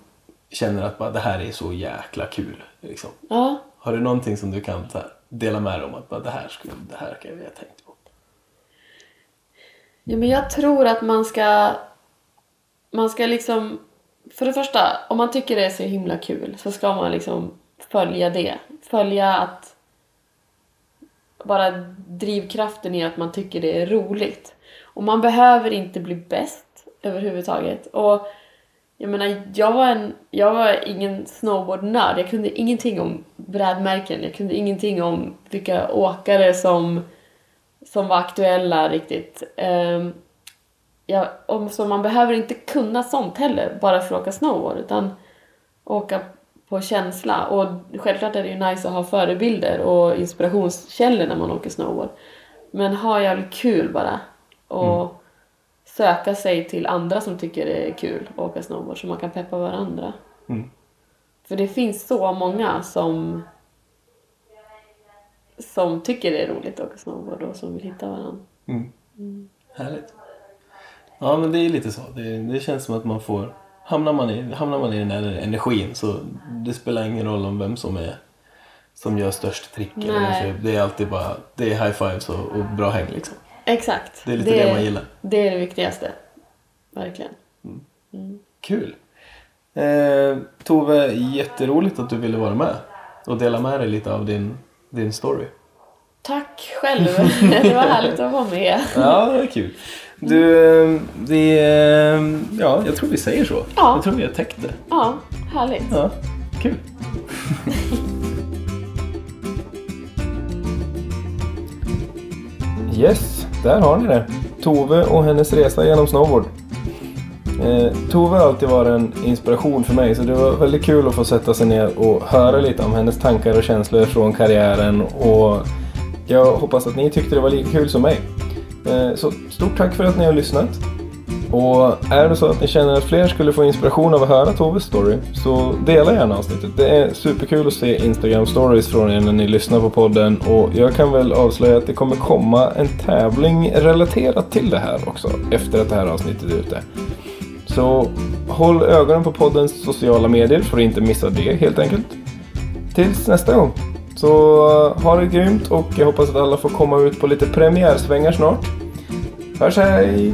känner att bara, det här är så jäkla kul. Liksom. Ja. Har du någonting som du kan så här, dela med dig om att det här skulle, det här kan jag ha tänkt på? Ja, men jag tror att man ska... Man ska liksom... För det första, om man tycker det är så himla kul så ska man liksom följa det. Följa att... Bara drivkraften i att man tycker det är roligt. Och man behöver inte bli bäst överhuvudtaget. Och jag menar, jag var, en, jag var ingen snowboardnörd. Jag kunde ingenting om brädmärken. Jag kunde ingenting om vilka åkare som som var aktuella riktigt. Ehm, um, ja, och så man behöver inte kunna sånt heller bara för att åka snowboard utan åka på känsla. Och självklart är det ju nice att ha förebilder och inspirationskällor när man åker snowboard. Men ha jävligt kul bara. Och mm söka sig till andra som tycker det är kul att åka snowboard så man kan peppa varandra. Mm. För det finns så många som som tycker det är roligt att åka snowboard och som vill hitta varandra. Mm. Härligt. Ja men det är lite så. Det, det känns som att man får Hamnar man, i, hamnar man i den här energin så det spelar ingen roll om vem som är som gör störst trick. Eller det är alltid bara det är high fives och, och bra häng liksom. Exakt. Det är lite det man gillar. Det är det viktigaste. Verkligen. Kul! Eh, Tove, jätteroligt att du ville vara med och dela med dig lite av din, din story. Tack själv. det var härligt att vara med. Ja, det var kul. Du, eh, vi, eh, ja, jag tror vi säger så. Ja. Jag tror vi har täckt det. Ja, härligt. Ja, kul. Yes, där har ni det. Tove och hennes resa genom snowboard. Eh, Tove har alltid varit en inspiration för mig så det var väldigt kul att få sätta sig ner och höra lite om hennes tankar och känslor från karriären och jag hoppas att ni tyckte det var lika kul som mig. Eh, så stort tack för att ni har lyssnat. Och är det så att ni känner att fler skulle få inspiration av att höra Toves story så dela gärna avsnittet. Det är superkul att se Instagram stories från er när ni lyssnar på podden och jag kan väl avslöja att det kommer komma en tävling relaterat till det här också efter att det här avsnittet är ute. Så håll ögonen på poddens sociala medier för att inte missa det helt enkelt. Tills nästa gång. Så eh, ha det grymt och jag hoppas att alla får komma ut på lite premiärsvängar snart. Hörs hej!